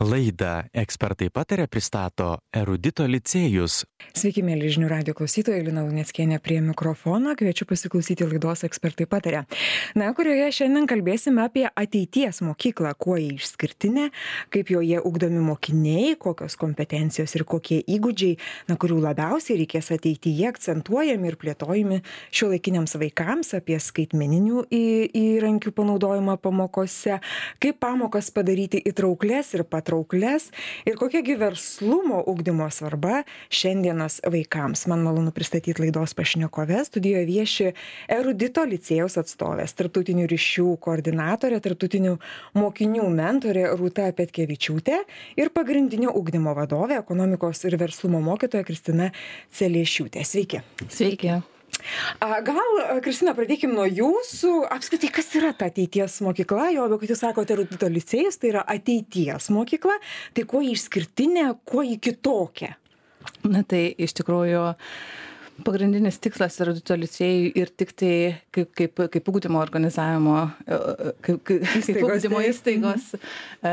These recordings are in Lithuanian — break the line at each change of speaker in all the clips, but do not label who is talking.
Laidą ekspertai patarė pristato Erudito licėjus.
Sveiki, mėly žinių radio klausytojai, Lina Luneckienė prie mikrofono, kviečiu pasiklausyti laidos ekspertai patarė. Na, kurioje šiandien kalbėsime apie ateities mokyklą, kuo jį išskirtinė, kaip joje ugdomi mokiniai, kokios kompetencijos ir kokie įgūdžiai, na, kurių labiausiai reikės ateityje akcentuojami ir plėtojami šio laikiniams vaikams, apie skaitmeninių įrankių panaudojimą pamokose, kaip pamokas padaryti įtrauklės ir patrauklės patrauklias ir kokia gi verslumo ugdymo svarba šiandienos vaikams. Man malonu pristatyti laidos pašnekovę. Studijoje vieši erudito licėjaus atstovės, tarptautinių ryšių koordinatorė, tarptautinių mokinių mentorė Rūta Petkevičiūtė ir pagrindinio ugdymo vadovė, ekonomikos ir verslumo mokytoja Kristina Celiešiūtė. Sveiki.
Sveiki.
Gal, Kristina, pradėkime nuo jūsų. Apskritai, kas yra ta ateities mokykla? Jo, bet jūs sakote, erudito licėjus, tai yra ateities mokykla. Tai kuo jį išskirtinė, kuo jį kitokia?
Na tai iš tikrųjų pagrindinis tikslas erudito licėjui ir tiktai kaip kaip kaip ugdymo organizavimo e, e, kaip kaip kaip ugdymo įstaigos. E,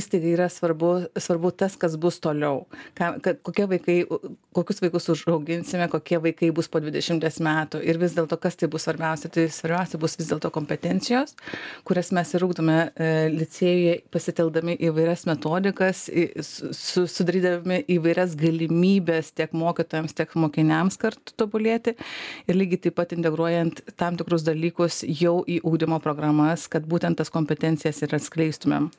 įstaigai yra svarbu svarbu tas kas bus toliau. Ką kad kokie vaikai kokius vaikus užauginsime kokie vaikai bus po dvidešimties metų ir vis dėlto kas tai bus svarbiausia tai svarbiausia bus vis dėlto kompetencijos kurias mes ir ugdome licėjuje pasitelkdami įvairias metodikas su sudarydami įvairias galimybes tiek mokytojams tiek mokiniams vaikams kartu tobulėti ir lygiai taip pat integruojant tam tikrus dalykus jau į ugdymo programas, kad būtent tas kompetencijas ir atskleistumėm.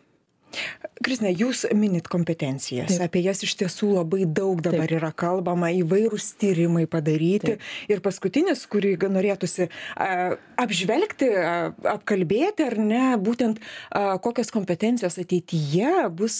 Kristina, jūs minit kompetencijas, Taip. apie jas iš tiesų labai daug dabar Taip. yra kalbama, įvairūs tyrimai padaryti. Taip. Ir paskutinis, kurį norėtųsi apžvelgti, apkalbėti, ar ne, būtent kokios kompetencijos ateityje bus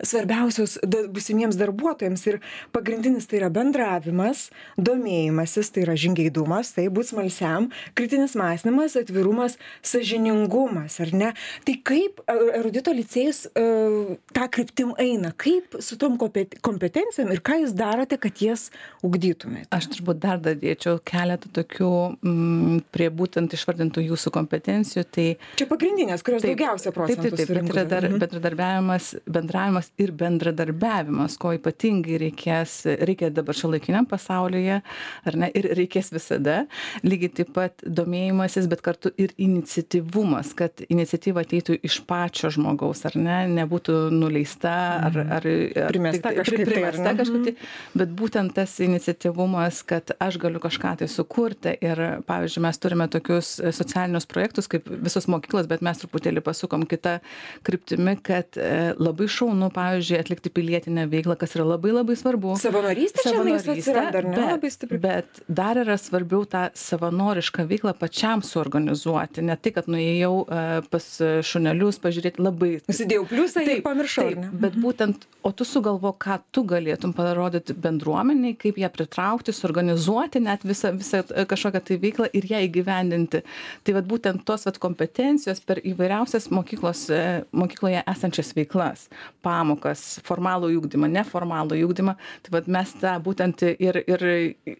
svarbiausios busimiems darbuotojams. Ir pagrindinis tai yra bendravimas, domėjimasis, tai yra žingeidumas, tai būt smalsiam, kritinis mąstymas, atvirumas, sažiningumas, ar ne. Tai kaip erudito licėjus jūs e, tą kryptim eina. Kaip su tom kompetencijom ir ką jūs darote kad jas ugdytumėte?
Aš turbūt dar dadėčiau keletą tokių mm, prie būtent išvardintų jūsų kompetencijų tai
čia pagrindinės kurios
taip,
daugiausia procentų
taip, taip, taip, tai yra dar mhm. bendradarbiavimas bendravimas ir bendradarbiavimas ko ypatingai reikės reikia dabar šiuolaikiniam pasaulyje ar ne ir reikės visada. Lygiai taip pat domėjimasis bet kartu ir iniciatyvumas kad iniciatyva ateitų iš pačio žmogaus ar ne ne nebūtų nuleista ar
mhm.
ar ar
primesta kažkaip tai,
primesta kažkaip tai. Bet būtent tas iniciatyvumas kad aš galiu kažką tai sukurti ir pavyzdžiui mes turime tokius socialinius projektus kaip visos mokyklos bet mes truputėlį pasukom kita kryptimi kad e, labai šaunu pavyzdžiui atlikti pilietinę veiklą kas yra labai labai svarbu.
Savanorystė savanorystė atsiranda ar ne? labai stipri.
bet dar yra svarbiau tą savanorišką veiklą pačiam suorganizuoti. Ne tai kad nuėjau e, pas šunelius pažiūrėti labai
įsidėjau jau pliusą ir pamiršau.
Taip, bet mhm. būtent, o tu sugalvo, ką tu galėtum parodyti bendruomeniai, kaip ją pritraukti, suorganizuoti net visą, visą e, kažkokią tai veiklą ir ją įgyvendinti. Tai vad būtent tos vat, kompetencijos per įvairiausias mokyklos, e, mokykloje esančias veiklas, pamokas, formalų įgdymą, neformalų įgdymą, tai vad mes tą būtent ir, ir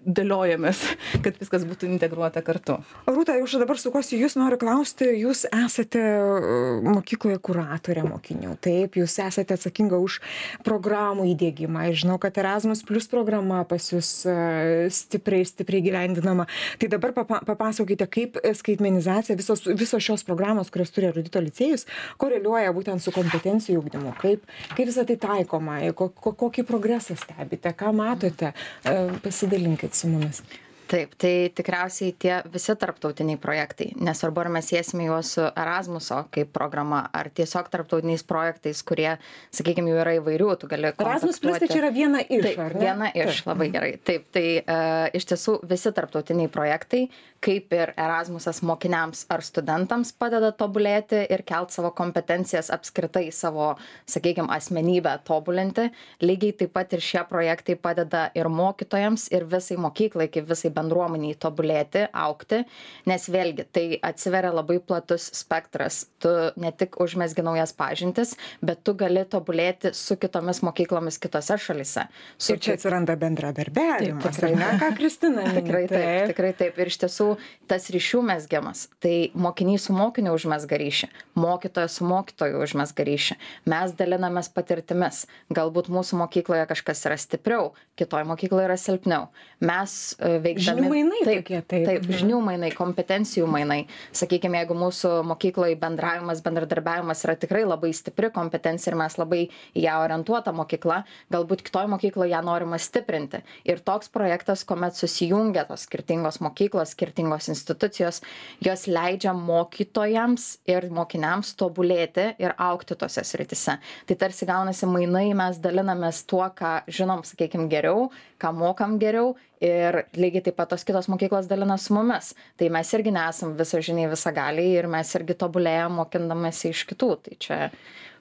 dėliojamės, kad viskas būtų integruota kartu.
Rūta, jau dabar sukosi, jūs noriu klausti, jūs esate e, mokykloje kuratorė mokykloje mokinių. Taip jūs esate atsakinga už programų įdiegimą. Ir žinau kad erasmus plius programa pas jus e, stipriai stipriai įgyvendinama tai dabar papa papasakokite kaip skaitmenizacija visos visos šios programos kurias turi erudito licėjus koreliuoja būtent su kompetencijų ugdymu. Kaip kaip visa tai taikoma? Ko ko kokį progresą stebite? Ką matote? E, pasidalinkit su mumis
taip tai tikriausiai tie visi tarptautiniai projektai nesvarbu ar mes siesime juos su erasmuso kaip programa ar tiesiog tarptautiniais projektais kurie sakykim jų yra įvairių tu gali
erasmus plius tai čia yra viena iš
ar ne? viena iš labai gerai. Taip tai uh, iš tiesų visi tarptautiniai projektai kaip ir erasmusas mokiniams ar studentams padeda tobulėti ir kelt savo kompetencijas apskritai savo sakykim asmenybę tobulinti lygiai taip pat ir šie projektai padeda ir mokytojams ir visai mokyklai kaip visai bendruomenei tobulėti augti nes vėlgi tai atsiveria labai platus spektras tu ne tik užmezgi naujas pažintis bet tu gali tobulėti su kitomis mokyklomis kitose šalyse su
ir čia atsiranda bendradarbiavimas
Taip, tikrai.
ar ne ką kristina?
Tikrai taip, tikrai taip. Ir iš tiesų tas ryšių mesgiamas. Tai mokinys su mokiniu užmesga ryšį, mokytojas su mokytoju užmesga ryšį. Mes dalinamės patirtimis. Galbūt mūsų mokykloje kažkas yra stipriau, kitoje mokykloje yra silpniau. Mes e, veikdami.
Žinių mainai
taip,
tokie, taip.
Taip, žinių mainai, kompetencijų mainai. Sakykime, jeigu mūsų mokykloje bendravimas, bendradarbiavimas yra tikrai labai stipri kompetencija ir mes labai į ją orientuota mokykla, galbūt kitoje mokykloje ją norima stiprinti. Ir toks projektas, kuomet susijungia tos skirtingos mokyklos, skirtingos institucijos, jos leidžia mokytojams ir mokiniams tobulėti ir aukti tose sritise. Tai tarsi gaunasi mainai, mes dalinamės tuo, ką žinom, sakykime, geriau, ką mokam geriau ir lygiai taip pat tos kitos mokyklos dalina su mumis. Tai mes irgi nesam visažiniai visagaliai ir mes irgi tobulėjam mokindamėsi iš kitų. Tai čia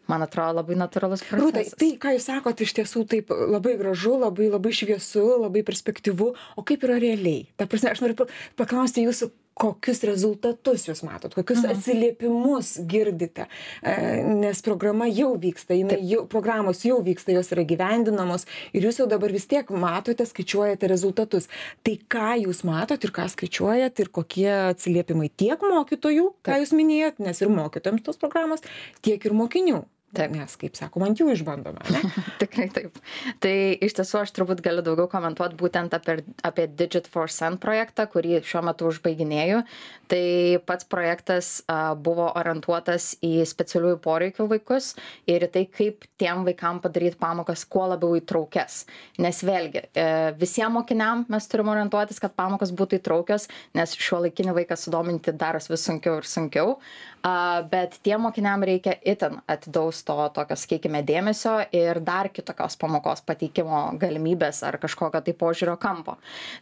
man atrodo labai natūralus
Rūta,
procesas.
tai, ką jūs sakot, iš tiesų taip labai gražu, labai, labai šviesu, labai perspektyvu, o kaip yra realiai? Ta prasme, aš noriu pa- paklausti jūsų, kokius rezultatus jūs matot, kokius
Mhm.
atsiliepimus girdite, e, nes programa jau vyksta, jinai jau, programos jau vyksta, jos yra gyvendinamos ir jūs jau dabar vis tiek matote, skaičiuojate rezultatus. Tai ką jūs matot ir ką skaičiuojat ir kokie atsiliepimai tiek mokytojų, ką jūs minėjot, nes ir mokytojams tos programos, tiek ir mokinių.
Taip.
Nes, kaip sakoma, ant jų išbandome.
Tikrai taip. Tai iš tiesų aš turbūt galiu daugiau komentuoti būtent apie, apie Digit for Send projektą, kurį šiuo metu užbaiginėju. Tai pats projektas a, buvo orientuotas į specialiųjų poreikių vaikus ir į tai, kaip tiem vaikam padaryti pamokas kuo labiau įtraukės. Nes vėlgi, e, visiems mokiniam mes turime orientuotis, kad pamokos būtų įtraukios, nes šiuo laikinį vaiką sudominti daros vis sunkiau ir sunkiau. A, bet tiem mokiniam reikia itin atidaus to tokio, sakykime, dėmesio ir dar kitokios pamokos pateikimo galimybės ar kažkokio tai požiūrio kampo.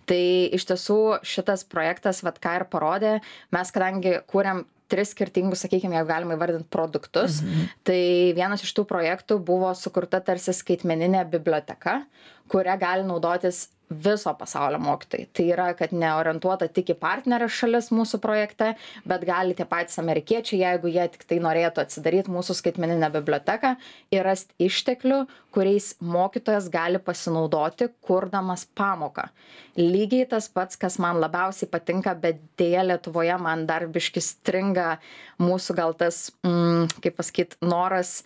Tai iš tiesų šitas projektas, vad ką ir parodė, mes kadangi kūrėm tris skirtingus, sakykime, jeigu galima įvardinti produktus, mhm. tai vienas iš tų projektų buvo sukurta tarsi skaitmeninė biblioteka, kuria gali naudotis viso pasaulio mokytojai. Tai yra, kad neorientuota tik į partnerės šalis mūsų projekte, bet gali tie patys amerikiečiai, jeigu jie tik tai norėtų atsidaryti mūsų skaitmeninę biblioteką ir rasti išteklių, kuriais mokytojas gali pasinaudoti, kurdamas pamoką. Lygiai tas pats, kas man labiausiai patinka, bet dėja Lietuvoje man dar biškis stringa mūsų gal tas, mm, kaip pasakyti, noras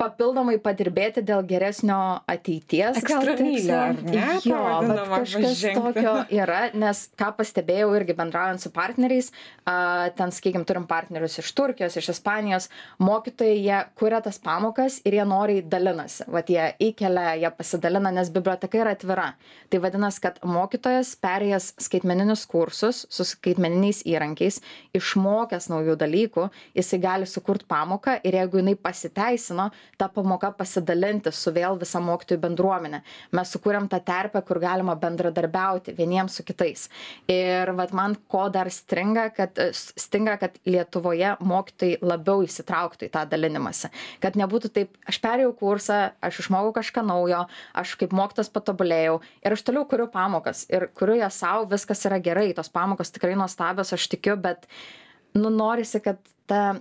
papildomai padirbėti dėl geresnio ateities. gal tiksliau.
ar ne?
Jo, kažkas
žengti.
tokio yra, nes ką pastebėjau irgi bendraujant su partneriais, ten, sakykime, turim partnerius iš Turkijos, iš Ispanijos, mokytojai, jie kuria tas pamokas ir jie noriai dalinasi. Vat jie įkelia, jie pasidalina, nes biblioteka yra atvira. Tai vadinasi, kad mokytojas perėjęs skaitmeninius kursus su skaitmeniniais įrankiais, išmokęs naujų dalykų, jisai gali sukurti pamoką ir jeigu jinai pasiteisino, ta pamoka pasidalinti su vėl visa mokytojų bendruomenė. Mes sukūrėm tą terpę, kur galima bendradarbiauti vieniems su kitais. Ir vat, man ko dar stringa, kad, stinga, kad Lietuvoje mokytojai labiau įsitrauktų į tą dalinimąsi. Kad nebūtų taip, aš perėjau kursą, aš išmokau kažką naujo, aš kaip mokytas patobulėjau ir aš toliau kuriu pamokas ir kuriu jas savo, viskas yra gerai, tos pamokos tikrai nuostabios, aš tikiu, bet nu norisi, kad ta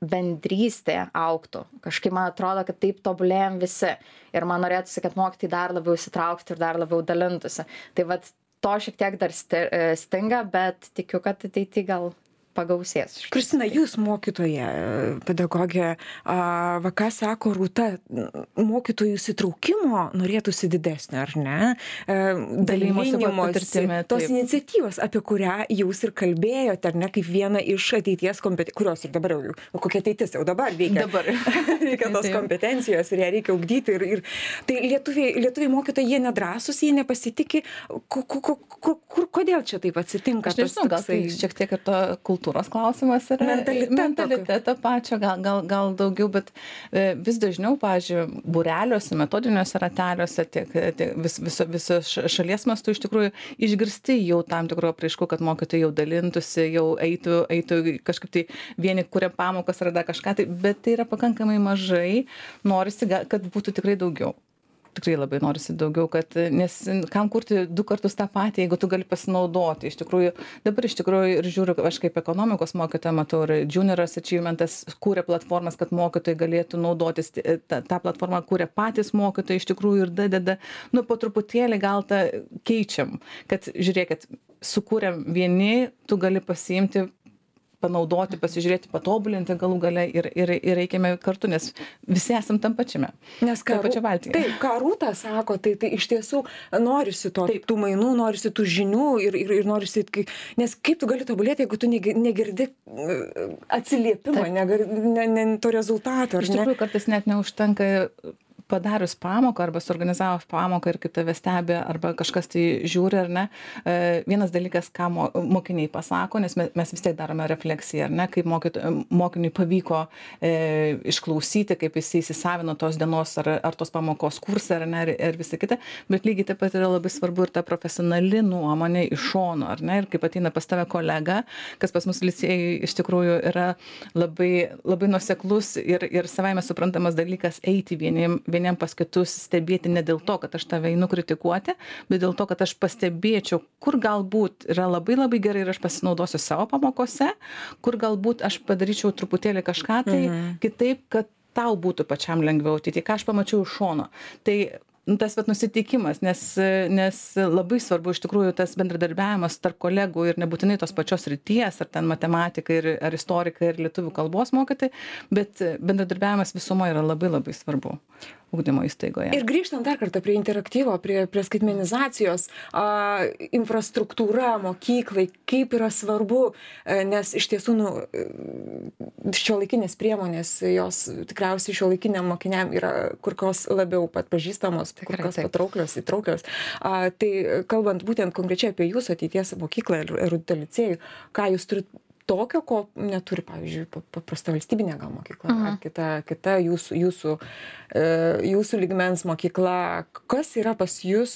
bendrystė auktų. Kažkaip man atrodo, kad taip tobulėjom visi. Ir man norėtųsi, kad mokytojai dar labiau įsitrauktų ir dar labiau dalintųsi. Tai vad to šiek tiek dar sti- e, stinga, bet tikiu, kad ateity gal pagausės.
Kristina,
dalykas.
jūs mokytoja, pedagogė, a, va ką sako Rūta, mokytojų įsitraukimo norėtųsi didesnio, ar ne? E, dalinimosi,
patirtimi,
Tos
taip.
iniciatyvos, apie kurią jūs ir kalbėjote, ar ne, kaip viena iš ateities kompetencijų, kurios ir dabar jau, jau kokia ateitis jau dabar veikia.
Dabar.
reikia tos kompetencijos ir ją reikia ugdyti. Ir, ir, tai lietuviai, lietuviai mokytojai, jie nedrasus, jie nepasitikė. Ko, ko, kur, kodėl čia taip atsitinka?
Aš nežinau, gal tai šiek tiek ir to kultūros klausimas yra.
Mentaliteto.
Mentaliteto pačio, gal, gal, gal daugiau, bet e, vis dažniau, pažiūrėjau, būreliuose, metodiniuose rateliuose, tiek, tiek vis, viso, viso šalies mastu iš tikrųjų išgirsti jau tam tikrų apraiškų, kad mokytojai jau dalintųsi, jau eitų, eitų kažkaip tai vieni kuria pamokas ar dar kažką, tai, bet tai yra pakankamai mažai, norisi, kad būtų tikrai daugiau. Tikrai labai norisi daugiau, kad, nes kam kurti du kartus tą patį, jeigu tu gali pasinaudoti. Iš tikrųjų, dabar iš tikrųjų ir žiūriu, aš kaip ekonomikos mokytoja matau, ir Junioras Achievementas kūrė platformas, kad mokytojai galėtų naudotis, tą, tą platformą kūrė patys mokytojai iš tikrųjų ir dadeda, nu, po truputėlį gal tą keičiam, kad žiūrėkit, sukūrėm vieni, tu gali pasiimti panaudoti, pasižiūrėti, patobulinti galų gale ir, ir, ir eikime kartu, nes visi esam tam pačiame.
Nes ką, pačia valtyje. Taip, ką Rūta sako, tai, tai iš tiesų norisi to, tų mainų, norisi tų žinių ir, ir, ir norisi, nes kaip tu gali tobulėti, jeigu tu negirdi atsiliepimo, negirdi ne, ne, to rezultato.
Iš tikrųjų, kartais net neužtenka padarius pamoką arba suorganizavus pamoką ir kaip tave stebi arba kažkas tai žiūri ar ne e, vienas dalykas ką mo mokiniai pasako nes me mes vis tiek darome refleksiją ar ne kaip mokyt mokiniui pavyko e, išklausyti kaip jisai įsisavino tos dienos ar ar tos pamokos kursą ar ne ir visa kita. Bet lygiai taip pat yra labai svarbu ir ta profesionali nuomonė iš šono ar ne ir kaip ateina pas tave kolega kas pas mus licėjuj iš tikrųjų yra labai labai nuoseklus ir ir savaime suprantamas dalykas eiti vieniem vieniem pas kitus stebėti ne dėl to, kad aš tave einu kritikuoti, bet dėl to, kad aš pastebėčiau, kur galbūt yra labai labai gerai ir aš pasinaudosiu savo pamokose, kur galbūt aš padaryčiau truputėlį kažką tai mhm. kitaip, kad tau būtų pačiam lengviau ateityje, ką aš pamačiau iš šono. Tai nu, tas vat, nusiteikimas, nes, nes labai svarbu iš tikrųjų tas bendradarbiavimas tarp kolegų ir nebūtinai tos pačios ryties, ar ten matematikai, ir, ar istorikai, ir lietuvių kalbos mokytai, bet bendradarbiavimas visumo yra labai labai svarbu ugdymo įstaigoje.
Ir grįžtant dar kartą prie interaktyvo, prie, prie skaitmenizacijos, a, infrastruktūra mokyklai, kaip yra svarbu, e, nes iš tiesų nu, e, šio laikinės priemonės, jos tikriausiai šio laikiniam mokiniam yra kur kas labiau pat pažįstamos, Tikrai, kur kas patrauklios, įtrauklios. A, tai kalbant būtent konkrečiai apie jūsų ateities mokyklą ir erudito licėjų, ką jūs turite tokio ko neturi pavyzdžiui paprasta valstybinė gal mokykla ar mhm. kita kita jūsų jūsų e, jūsų lygmens mokykla. Kas yra pas jus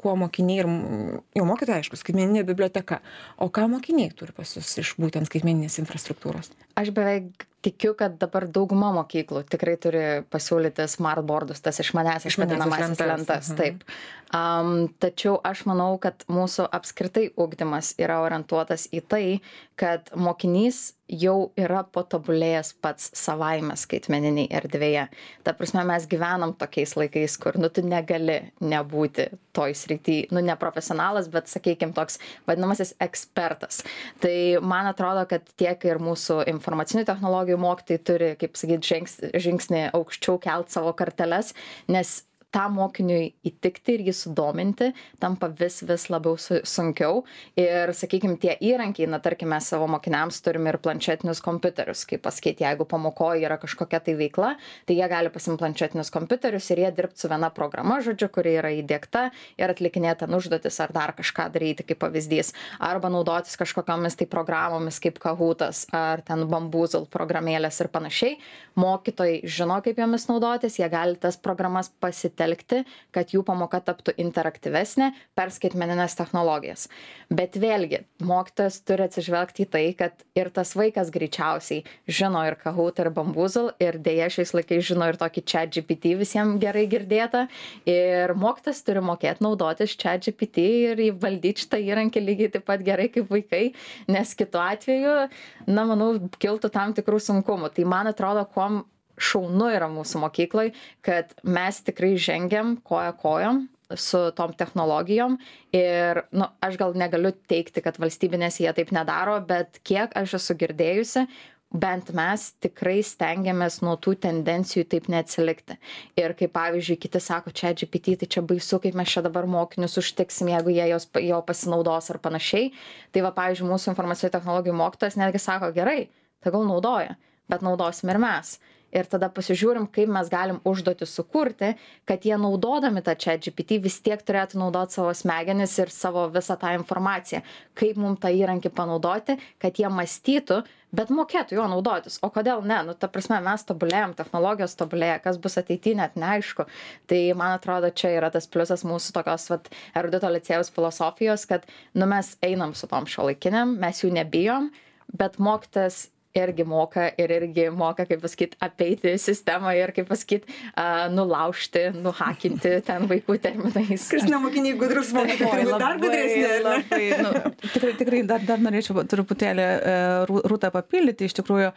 kuo mokiniai ir jau mokytojai aišku skaitmeninė biblioteka. O ką mokiniai turi pas jus iš būtent skaitmeninės infrastruktūros?
Aš beveik tikiu kad dabar dauguma mokyklų tikrai turi pasiūlyti smart bordus tas išmaniąsias vadinamąsias lentas mhm. taip am tačiau aš manau kad mūsų apskritai ugdymas yra orientuotas į tai kad mokinys jau yra patobulėjęs pats savaime skaitmeninėj erdvėje. Ta prasme mes gyvenam tokiais laikais kur nu tu negali nebūti toj srity nu ne profesionalas bet sakykim toks vadinamasis ekspertas. Tai man atrodo kad tiek ir mūsų informacinių technologijų mokytojai turi kaip sakyt žengs žingsnį aukščiau kelt savo karteles nes tam mokiniui įtikti ir jį sudominti tampa vis vis labiau su sunkiau. Ir sakykim tie įrankiai na tarkim mes savo mokiniams turim ir planšetinius kompiuterius. Kaip pasakyt jeigu pamokoj yra kažkokia tai veikla tai jie gali pasiimt planšetinius kompiuterius ir jie dirbt su viena programa žodžiu kuri yra įdiegta ir atlikinėt ten užduotis ar dar kažką daryti kaip pavyzdys. Arba naudotis kažkokiomis tai programomis kaip kahutas ar ten bambuzl programėlės ir panašiai. Mokytojai žino kaip jomis naudotis jie gali tas programas pasitelkti pasitelkti kad jų pamoka taptų interaktyvesnė per skaitmenines technologijas. Bet vėlgi mokytojas turi atsižvelgti į tai kad ir tas vaikas greičiausiai žino ir kahoot ir bambuzl ir deja šiais laikais žino ir tokį chat gpt visiem gerai girdėtą. Ir mokytojas turi mokėt naudotis chat gpt ir įvaldyt šitą įrankį lygiai taip pat gerai kaip vaikai nes kitu atveju na manau kiltų tam tikrų sunkumų. Tai man atrodo kuom šaunu yra mūsų mokykloj kad mes tikrai žengiam koja kojon su tom technologijom ir nu aš gal negaliu teigti kad valstybinėse jie taip nedaro bet kiek aš esu girdėjusi bent mes tikrai stengiamės nuo tų tendencijų taip neatsilikti. Ir kaip pavyzdžiui kiti sako chat gpt tai čia baisu kaip mes čia dabar mokinius užtiksim jeigu jie jos juo pasinaudos ar panašiai. Tai va pavyzdžiui mūsų informacinių technologijų mokytojas netgi sako gerai tegul naudoja bet naudosim ir mes ir tada pasižiūrim kaip mes galim užduotis sukurti kad jie naudodami tą chat gpt vis tiek turėtų naudot savo smegenis ir savo visą tą informaciją. Kaip mum tą įrankį panaudoti kad jie mąstytų bet mokėtų juo naudotis. O kodėl ne? Nu ta prasme mes tobulėjam technologijos tobulėja kas bus ateity net neaišku. Tai man atrodo čia yra tas pliusas mūsų tokios vat erudito licėjaus filosofijos kad nu mes einam su tom šiuolaikinėm mes jų nebijom bet mokytojas irgi moka ir irgi moka, kaip pasakyt, apeiti sistemą ir, kaip pasakyt, uh, nulaužti, nuhakinti ten vaikų terminais.
Kristina mokiniai gudrus mokytojai, dar gudresnė.
Nu, tikrai, tikrai dar, dar norėčiau truputėlį uh, rūtą papildyti iš tikrųjų,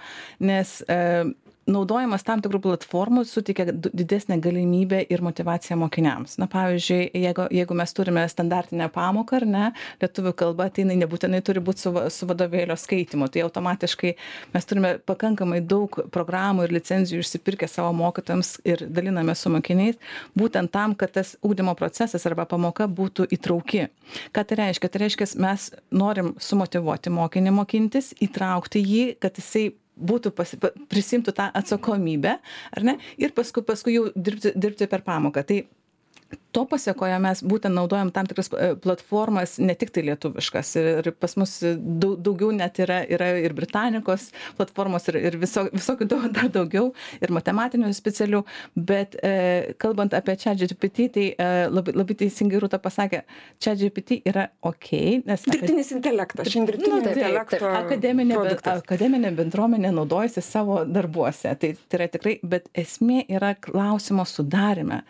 nes uh, naudojimas tam tikrų platformų suteikia didesnę galimybę ir motyvaciją mokiniams. Na pavyzdžiui jeigu jeigu mes turime standartinę pamoką ar ne lietuvių kalba tai jinai nebūtinai turi būt su va su vadovėlio skaitymu. Tai automatiškai mes turime pakankamai daug programų ir licenzijų išsipirkę savo mokytojams ir dalinamės su mokiniais būtent tam kad tas ugdymo procesas arba pamoka būtų įtrauki. Ką tai reiškia? Tai reiškias mes norim sumotyvuoti mokinį mokintis įtraukti jį kad jisai būtų pasi prisiimtų tą atsakomybę ar ne? Ir paskui paskui jau dirbti dirbti per pamoką. Tai to pasekoje mes būtent naudojam tam tikras e, platformas ne tiktai lietuviškas. Ir pas mus dau daugiau net yra yra ir britanikos platformos ir ir viso visokių daug dar daugiau ir matematinių specialių. Bet e, kalbant apie ChatGPT tai e, labai labai teisingai Rūta pasakė ChatGPT yra ok nes
dirbtinis intelektas šiandien dirbtinio intelekto
akademinė akademinė bendruomenė naudojasi savo darbuose. Tai tai yra tikrai bet esmė yra klausimo sudaryme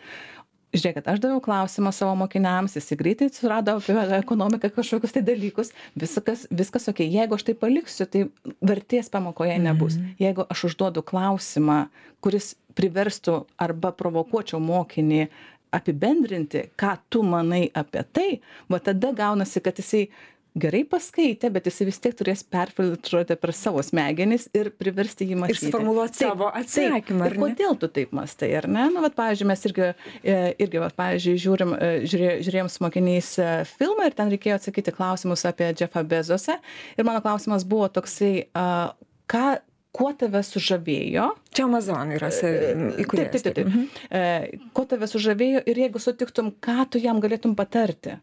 žiūrėkit aš daviau klausimą savo mokiniams jisai greitai surado apie ekonomiką kažkokius tai dalykus viskas viskas okei jeigu aš tai paliksiu tai vertės pamokoje nebus
Mhm.
jeigu aš užduodu klausimą kuris priverstų arba provokuočiau mokinį apibendrinti ką tu manai apie tai va tada gaunasi kad jisai gerai paskaitė bet jisai vis tiek turės perfiltruoti per savo smegenis ir priversti jį
ir
mąstyti.
suformuluot
Taip,
savo atsakymą
ir kodėl tu taip mąstai ar ne? Nu vat pavyzdžiui mes irgi e, irgi vat pavyzdžiui žiūrim e, žiūrė žiūrėjom su mokiniais e, filmą ir ten reikėjo atsakyti klausimus apie džefą bezosą. Ir mano klausimas buvo toksai a ką kuo tave sužavėjo?
Čia amazon yra sa-
Taip,
įkūrėjas
taip, taip. taip. E, Ko tave sužavėjo ir jeigu sutiktum, ką tu jam galėtum patarti?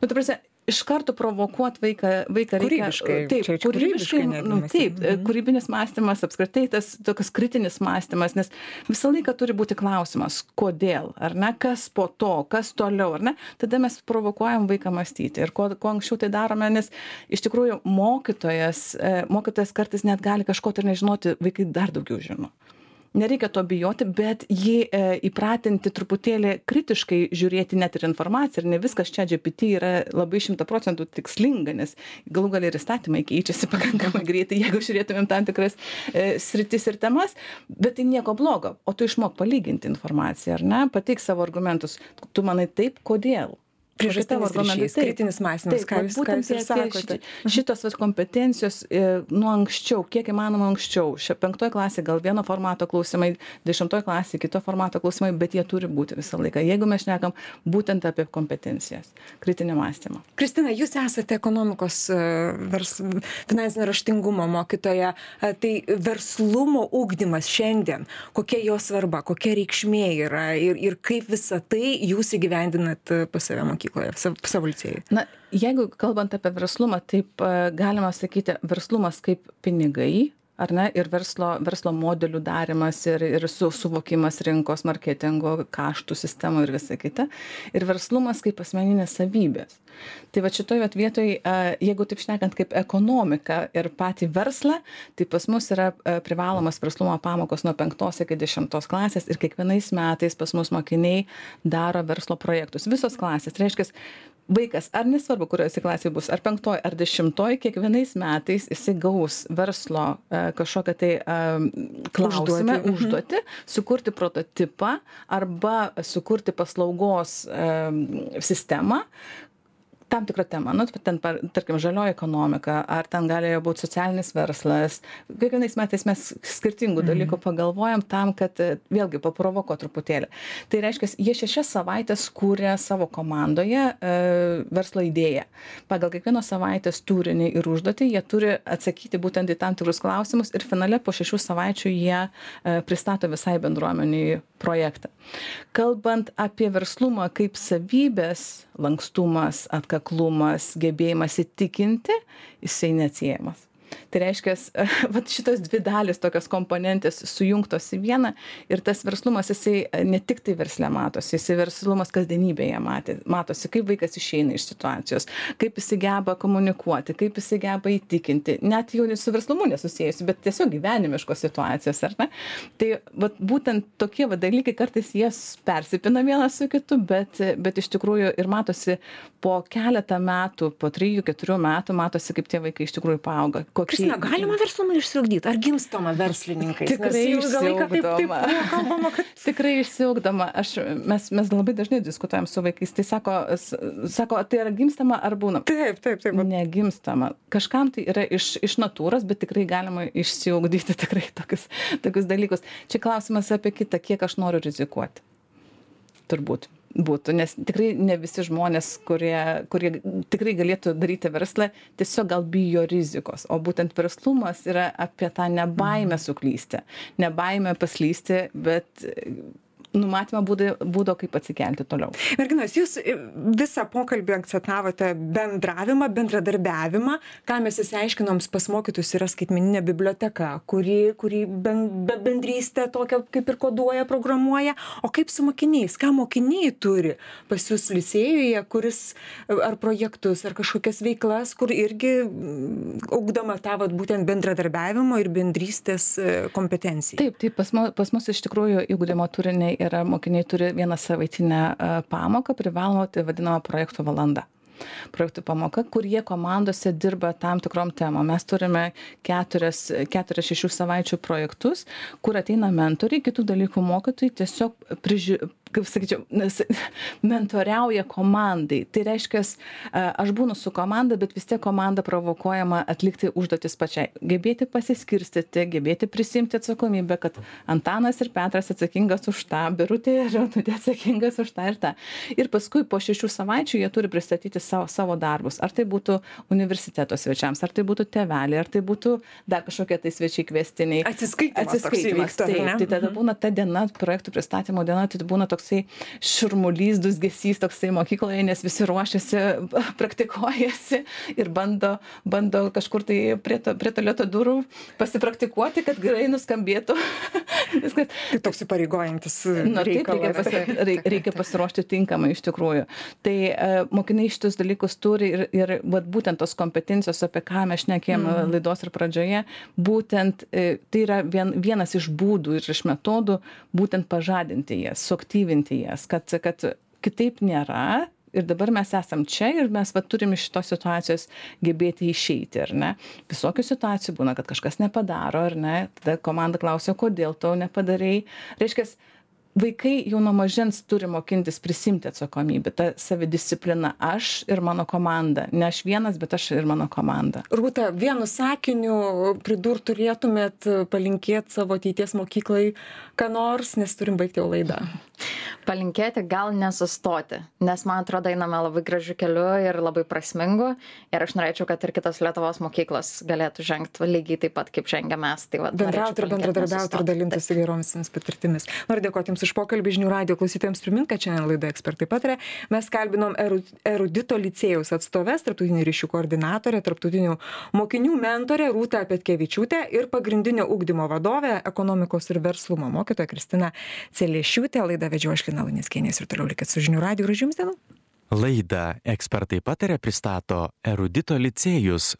Nu, tu prasme, iš karto provokuot vaiką, vaiką reikia.
Kūrybiškai,
Taip,
čia-
kūrybiškai, nu, taip,
Mhm.
kūrybinis mąstymas, apskritai tas toks kritinis mąstymas, nes visą laiką turi būti klausimas, kodėl, ar ne, kas po to, kas toliau, ar ne, tada mes provokuojam vaiką mąstyti. Ir kuo, kuo anksčiau tai darome, nes iš tikrųjų mokytojas, e, mokytojas kartais net gali kažko tai ir nežinoti, vaikai dar daugiau žino nereikia to bijoti bet jį e, įpratinti truputėlį kritiškai žiūrėti net ir informaciją ir ne viskas ChatGPT yra labai šimtą procentų tikslinga nes galų gale ir įstatymai keičiasi pakankamai greitai jeigu žiūrėtumėm tam tikras e, sritis ir temas bet tai nieko blogo o tu išmok palyginti informaciją ar ne? Pateik savo argumentus. Tu manai taip kodėl
priežastinis ryšys kritinis mąstymas ką jūs ką
būtent
jūs ir sakote
Šitos vat kompetencijos e, nuo anksčiau, kiek įmanoma anksčiau. Šia penktoje klasėje gal vieno formato klausimai, dešimtoje klasėje kito formato klausimai, bet jie turi būti visą laiką. Jeigu mes šnekam būtent apie kompetencijas, kritinį mąstymą.
kristina jūs esate ekonomikos e, vers finansinio raštingumo mokytoja e, tai verslumo ugdymas šiandien kokia jo svarba kokia reikšmė yra ir ir kaip visa tai jūs įgyvendinat pas save mokykloje sav savo licėjuj
Na, jeigu kalbant apie verslumą, taip galima sakyti, verslumas kaip pinigai. Ar ne? Ir verslo, verslo modelių darimas, ir, ir su, suvokimas rinkos, marketingo, kaštų sistemų ir visa kita. Ir verslumas kaip asmeninės savybės. Tai va šitoj vat vietoj, jeigu taip šnekant kaip ekonomika ir patį verslą, tai pas mus yra privalomas verslumo pamokos nuo 5 iki 10 klasės ir kiekvienais metais pas mus mokiniai daro verslo projektus. Visos klasės. Tai reiškia, vaikas, ar nesvarbu, kurioje jisai klasėje bus, ar penktoji, ar dešimtoji, kiekvienais metais jisai gaus verslo e, kažkokią tai klausimą,
Užduotį, mhm.
užduoti, sukurti prototipą arba sukurti paslaugos um, sistemą, tam tikrą temą, nu, ten, par- tarkim, žalioji ekonomika, ar ten galėjo būti socialinis verslas. Kiekvienais metais mes skirtingų dalykų pagalvojam tam, kad e, vėlgi paprovoko truputėlį. Tai reiškia, jie šešias savaitės kūrė savo komandoje e, verslo idėją. Pagal kiekvienos savaitės turinį ir užduotį jie turi atsakyti būtent į tam tikrus klausimus ir finale po šešių savaičių jie e, pristato visai bendruomeniai projektą. Kalbant apie verslumą kaip savybės, lankstumas, atkaklumas, gebėjimas įtikinti, jisai neatsiejamas. Tai reiškia, vat šitos dvi dalis, tokios komponentės sujungtos į vieną ir tas verslumas, jisai ne tik tai verslė matosi, jisai verslumas kasdienybėje matė, matosi, kaip vaikas išeina iš situacijos, kaip jisai geba komunikuoti, kaip jisai geba įtikinti, net jau su verslumu nesusijusi, bet tiesiog gyvenimiškos situacijos, ar ne? Tai vat, būtent tokie vat, dalykai kartais jie persipina vienas su kitu, bet, bet iš tikrųjų ir matosi po keletą metų, po trijų, keturių metų matosi, kaip tie vaikai iš tikrųjų paauga.
Kokie... Kristina, galima verslumą išsiugdyti? Ar gimstama verslininkai?
Tikrai išsiugdoma. Kalbama, kad... Tikrai išsiugdoma. Aš, mes, mes labai dažnai diskutuojam su vaikais. Tai sako, sako, tai yra gimstama ar būna?
Taip, taip, taip.
Negimstama. Kažkam tai yra iš, iš natūros, bet tikrai galima išsiugdyti tikrai tokius, tokius dalykus. Čia klausimas apie kitą, kiek aš noriu rizikuoti. Turbūt būtų, nes tikrai ne visi žmonės, kurie, kurie tikrai galėtų daryti verslą, tiesiog gal bijo rizikos. O būtent verslumas yra apie tą nebaimę suklysti, nebaimę paslysti, bet numatymą būdų, būdo, kaip atsikelti toliau.
Merginos, jūs e, visą pokalbį akcentavote bendravimą, bendradarbiavimą, ką mes įsiaiškinom pas mokytus yra skaitmeninė biblioteka, kuri, kuri ben, be bendrystę tokią kaip ir koduoja, programuoja, o kaip su mokiniais, ką mokiniai turi pas jūs licėjuje, kuris ar projektus, ar kažkokias veiklas, kur irgi augdama tą vat, būtent bendradarbiavimo ir bendrystės e, kompetenciją.
Taip, taip pas, mu, pas mus iš tikrųjų įgūdymo turiniai yra mokiniai turi vieną savaitinę e, pamoką privalomą tai vadinama projektų valanda projektų pamoka, kur jie komandose dirba tam tikrom temom. Mes turime keturias, keturias šešių savaičių projektus, kur ateina mentoriai, kitų dalykų mokytojai, tiesiog priži, kaip sakyčiau, nes mentoriauja komandai. Tai reiškia, aš būnu su komanda, bet vis tiek komanda provokuojama atlikti užduotis pačiai. Gebėti pasiskirstyti, gebėti prisimti atsakomybę, kad Antanas ir Petras atsakingas už tą, Birutė ir Raututė atsakingas už tą ir tą. Ir paskui po šešių savaičių jie turi pristatyti savo, savo darbus. Ar tai būtų universiteto svečiams, ar tai būtų teveliai, ar tai būtų dar kažkokie tai svečiai kvestiniai.
Atsiskaitimas. Atsiskaitimas.
Taip, tai tada mhm. būna ta diena, projektų pristatymo diena, tai būna toks toksai šurmulys, dusgesys toksai mokykloje, nes visi ruošiasi, praktikuojasi ir bando, bando kažkur tai prie, to, prie tualeto durų pasipraktikuoti, kad gerai nuskambėtų.
Viskas. Tai toks įpareigojantis.
Na, taip, reikia, pasi, reikia pasiruošti tinkamai iš tikrųjų. Tai uh, mokiniai šitus dalykus turi ir, ir vat, būtent tos kompetencijos, apie ką mes šnekėjome mm. laidos ir pradžioje, būtent uh, tai yra vien, vienas iš būdų ir iš metodų būtent pažadinti jas, suaktyvinti pagyvinti jas, kad, kad kitaip nėra. Ir dabar mes esam čia ir mes va, turim iš šitos situacijos gebėti išeiti, ar ne? Visokių situacijų būna, kad kažkas nepadaro, ar ne? Tada komanda klausia, kodėl to nepadarėjai. Reiškia, vaikai jau nuo mažens turi mokintis prisiimti atsakomybę. Ta savidisciplina aš ir mano komanda. Ne aš vienas bet aš ir mano komanda.
Rūta vienu sakiniu pridurt turėtumėt palinkėt savo ateities mokyklai ką nors nes turim baigt jau laidą
palinkėti gal nesustoti nes man atrodo einame labai gražiu keliu ir labai prasmingu. Ir aš norėčiau kad ir kitos lietuvos mokyklos galėtų žengt lygiai taip pat kaip žengiam mes. Tai vat
bendraut ir bendradarbiaut ir dalintis įvairiomis patirtimis. Noriu dėkot jums jums už pokalbį. Žinių radijo klausytojams primint kad šiandien laidoje ekspertai pataria mes kalbinom eru erudito licėjaus atstoves tarptautinių ryšių koordinatorę tarptautinių mokinių mentorę rūtą petkevičiūtę ir pagrindinio ugdymo vadovę ekonomikos ir verslumo mokytoją kristiną celiešiūtę. Laidą vedžiau aš lina luneckienė ir toliau likit su žinių radiju. Gražių jums dienų.
Laidą ekspertai pataria pristato erudito licėjus